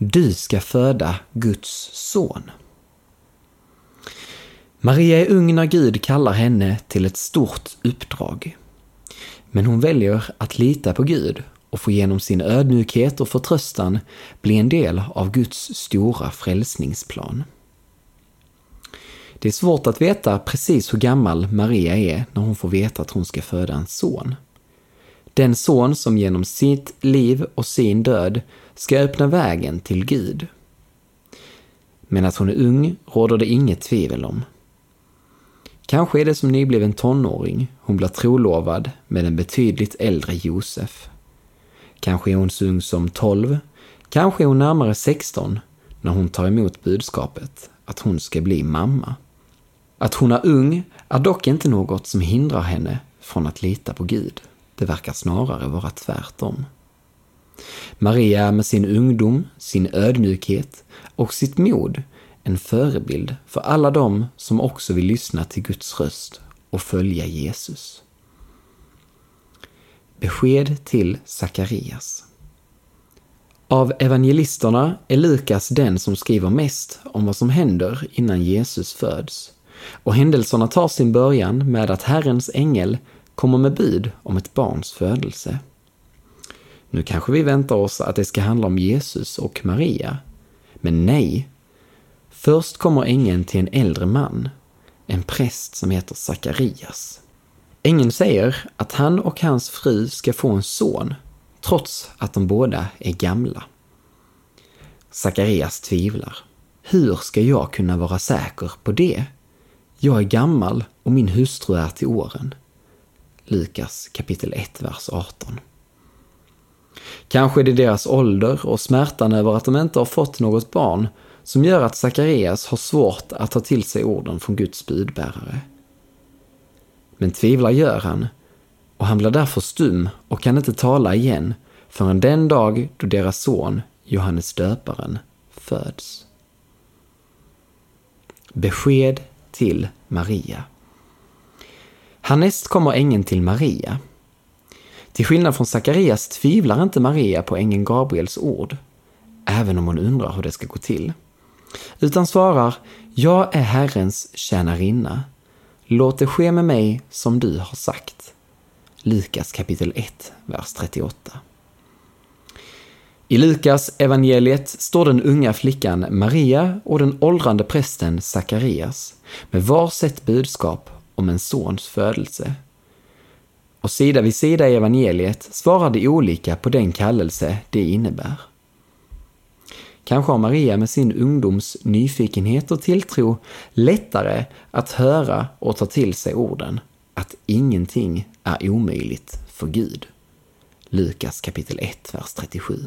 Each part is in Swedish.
Du ska föda Guds son. Maria är ung när Gud kallar henne till ett stort uppdrag. Men hon väljer att lita på Gud och få genom sin ödmjukhet och förtröstan bli en del av Guds stora frälsningsplan. Det är svårt att veta precis hur gammal Maria är när hon får veta att hon ska föda en son. Den son som genom sitt liv och sin död ska öppna vägen till Gud. Men att hon är ung råder det inget tvivel om. Kanske är det som nybliven tonåring hon blir trolovad med en betydligt äldre Josef. Kanske är hon så ung som 12, kanske är hon närmare 16 när hon tar emot budskapet att hon ska bli mamma. Att hon är ung är dock inte något som hindrar henne från att lita på Gud. Det verkar snarare vara tvärtom. Maria med sin ungdom, sin ödmjukhet och sitt mod en förebild för alla dem som också vill lyssna till Guds röst och följa Jesus. Besked till Sakarias. Av evangelisterna är Lukas den som skriver mest om vad som händer innan Jesus föds. Och händelserna tar sin början med att Herrens ängel kommer med bud om ett barns födelse. Nu kanske vi väntar oss att det ska handla om Jesus och Maria. Men nej. Först kommer ängeln till en äldre man, en präst som heter Sakarias. Ängeln säger att han och hans fru ska få en son, trots att de båda är gamla. Sakarias tvivlar. Hur ska jag kunna vara säker på det? Jag är gammal och min hustru är till åren. Lukas kapitel 1, vers 18. Kanske är det deras ålder och smärtan över att de inte har fått något barn som gör att Sakarias har svårt att ta till sig orden från Guds budbärare. Men tvivlar gör han, och han blir därför stum och kan inte tala igen förrän den dag då deras son, Johannes döparen, föds. Besked till Maria. Härnäst kommer ängeln till Maria. Till skillnad från Sakarias tvivlar inte Maria på ängeln Gabriels ord, även om hon undrar hur det ska gå till. Utan svarar, jag är Herrens tjänarinna. Låt det ske med mig som du har sagt. Lukas kapitel 1, vers 38. I Lukas evangeliet står den unga flickan Maria och den åldrande prästen Sakarias med varsitt budskap om en sons födelse. Och sida vid sida i evangeliet svarar de olika på den kallelse det innebär. Kanske har Maria med sin ungdoms nyfikenhet och tilltro lättare att höra och ta till sig orden att ingenting är omöjligt för Gud. Lukas kapitel 1, vers 37.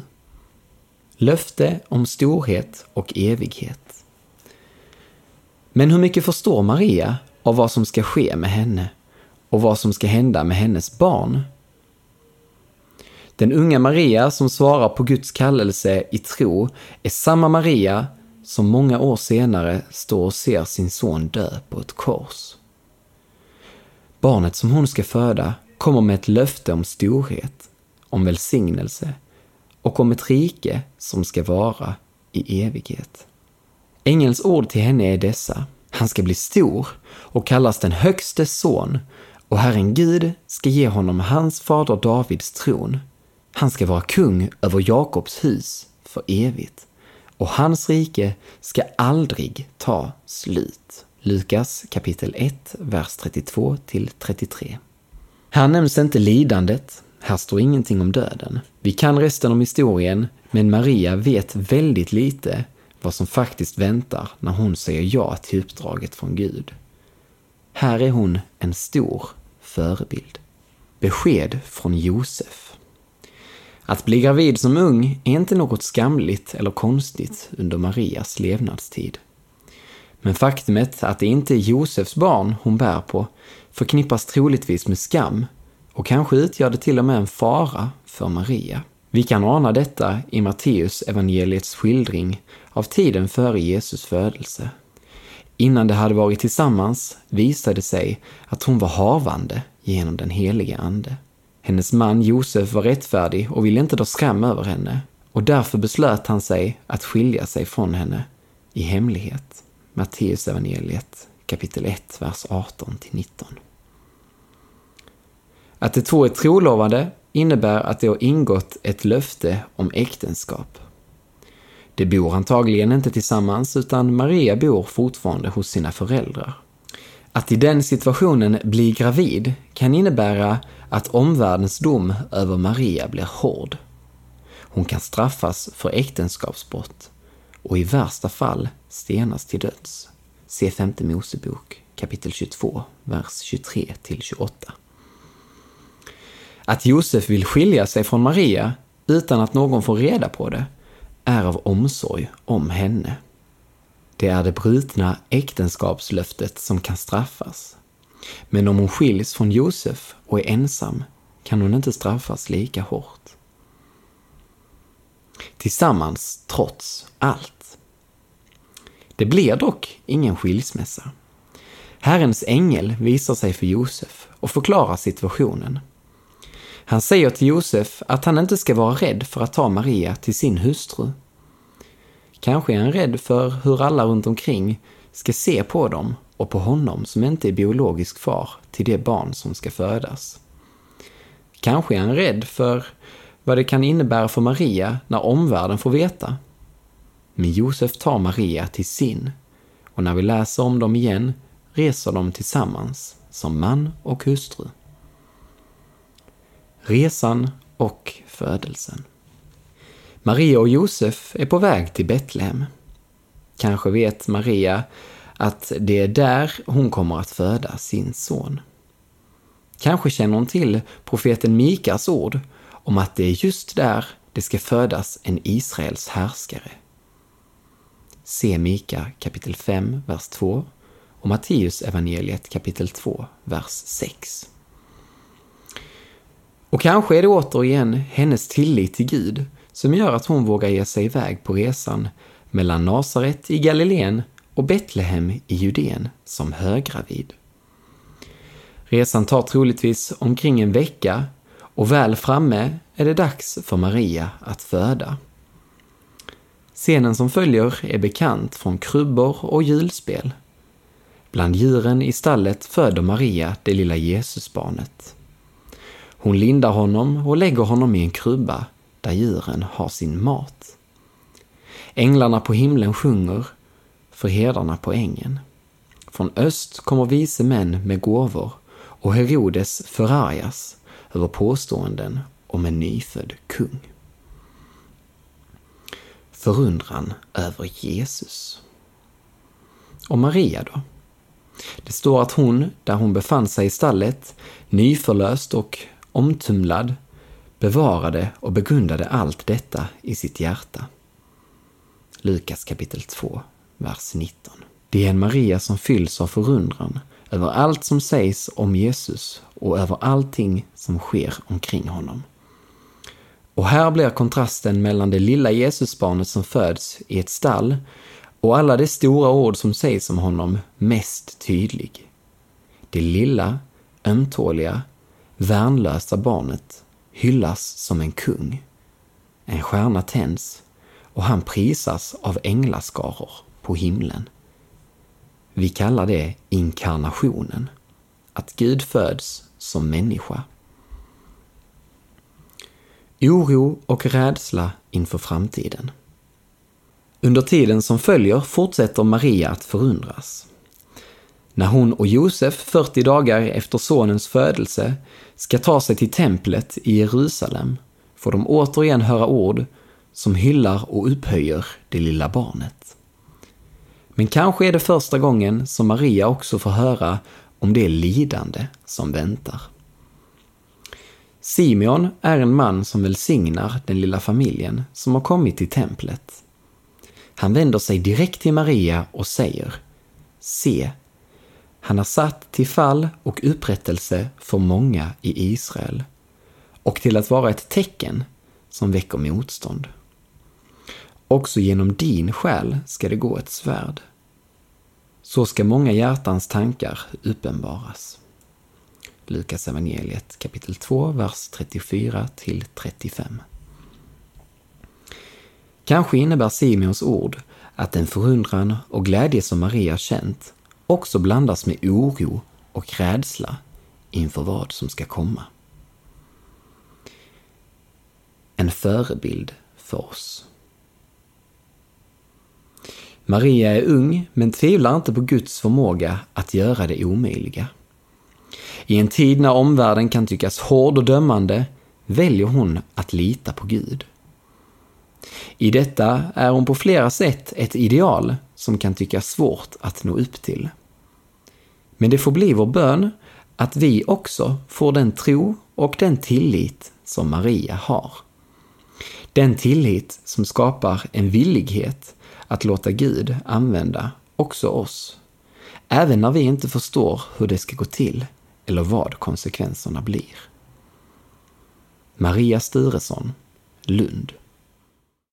Löfte om storhet och evighet. Men hur mycket förstår Maria av vad som ska ske med henne och vad som ska hända med hennes barn? Den unga Maria som svarar på Guds kallelse i tro är samma Maria som många år senare står och ser sin son dö på ett kors. Barnet som hon ska föda kommer med ett löfte om storhet, om välsignelse och om ett rike som ska vara i evighet. Ängelns ord till henne är dessa. Han ska bli stor och kallas den högste son och Herren Gud ska ge honom hans fader Davids tron. Han ska vara kung över Jakobs hus för evigt och hans rike ska aldrig ta slut. Lukas kapitel 1, vers 32 till 33. Här nämns inte lidandet, här står ingenting om döden. Vi kan resten om historien, men Maria vet väldigt lite vad som faktiskt väntar när hon säger ja till uppdraget från Gud. Här är hon en stor förebild. Besked från Josef. Att bli gravid som ung är inte något skamligt eller konstigt under Marias levnadstid. Men faktumet att det inte är Josefs barn hon bär på förknippas troligtvis med skam och kanske utgör det till och med en fara för Maria. Vi kan ana detta i Matteus evangeliets skildring av tiden före Jesus födelse. Innan de hade varit tillsammans visade det sig att hon var havande genom den helige Ande. Hennes man Josef var rättfärdig och ville inte dra skam över henne och därför beslöt han sig att skilja sig från henne i hemlighet. Matteus evangeliet kapitel 1, vers 18-19. Att de två är trolovade innebär att de har ingått ett löfte om äktenskap. De bor antagligen inte tillsammans utan Maria bor fortfarande hos sina föräldrar. Att i den situationen bli gravid kan innebära att omvärldens dom över Maria blir hård. Hon kan straffas för äktenskapsbrott och i värsta fall stenas till döds. Se femte Mosebok kapitel 22, vers 23 28. Att Josef vill skilja sig från Maria utan att någon får reda på det är av omsorg om henne. Det är det brutna äktenskapslöftet som kan straffas. Men om hon skiljs från Josef och är ensam kan hon inte straffas lika hårt. Tillsammans trots allt. Det blir dock ingen skilsmässa. Herrens ängel visar sig för Josef och förklarar situationen. Han säger till Josef att han inte ska vara rädd för att ta Maria till sin hustru. Kanske är han rädd för hur alla runt omkring ska se på dem och på honom som inte är biologisk far till det barn som ska födas. Kanske är han rädd för vad det kan innebära för Maria när omvärlden får veta. Men Josef tar Maria till sin och när vi läser om dem igen reser de tillsammans som man och hustru. Resan och födelsen. Maria och Josef är på väg till Betlehem. Kanske vet Maria att det är där hon kommer att föda sin son. Kanske känner hon till profeten Mikas ord om att det är just där det ska födas en Israels härskare. Se Mika kapitel 5, vers 2 och Matteus evangeliet kapitel 2, vers 6. Och kanske är det återigen hennes tillit till Gud som gör att hon vågar ge sig iväg på resan mellan Nasaret i Galileen och Betlehem i Judeen som höggravid. Resan tar troligtvis omkring en vecka och väl framme är det dags för Maria att föda. Scenen som följer är bekant från krubbor och julspel. Bland djuren i stallet föder Maria det lilla Jesusbarnet. Hon lindar honom och lägger honom i en krubba där djuren har sin mat. Änglarna på himlen sjunger för herdarna på ängen. Från öst kommer vise män med gåvor och Herodes förargas över påståenden om en nyfödd kung. Förundran över Jesus. Och Maria då? Det står att hon, där hon befann sig i stallet, nyförlöst och omtumlad, bevarade och begrundade allt detta i sitt hjärta. Lukas kapitel 2, vers 19. Det är en Maria som fylls av förundran över allt som sägs om Jesus och över allting som sker omkring honom. Och här blir kontrasten mellan det lilla Jesusbarnet som föds i ett stall och alla de stora ord som sägs om honom mest tydlig. Det lilla, ömtåliga, värnlösa barnet hyllas som en kung. En stjärna tänds och han prisas av änglaskaror på himlen. Vi kallar det inkarnationen, att Gud föds som människa. Oro och rädsla inför framtiden. Under tiden som följer fortsätter Maria att förundras. När hon och Josef 40 dagar efter sonens födelse ska ta sig till templet i Jerusalem får de återigen höra ord som hyllar och upphöjer det lilla barnet. Men kanske är det första gången som Maria också får höra om det lidande som väntar. Simeon är en man som välsignar den lilla familjen som har kommit till templet. Han vänder sig direkt till Maria och säger Se, han har satt till fall och upprättelse för många i Israel och till att vara ett tecken som väcker motstånd. Också genom din själ ska det gå ett svärd. Så ska många hjärtans tankar uppenbaras. Lukas evangeliet kapitel 2, vers 34 till 35. Kanske innebär Simeons ord att den förundran och glädje som Maria känt också blandas med oro och rädsla inför vad som ska komma. En förebild för oss. Maria är ung, men tvivlar inte på Guds förmåga att göra det omöjliga. I en tid när omvärlden kan tyckas hård och dömande väljer hon att lita på Gud. I detta är hon på flera sätt ett ideal som kan tyckas svårt att nå upp till. Men det får bli vår bön att vi också får den tro och den tillit som Maria har. Den tillit som skapar en villighet att låta Gud använda också oss. Även när vi inte förstår hur det ska gå till eller vad konsekvenserna blir. Maria Sturesson, Lund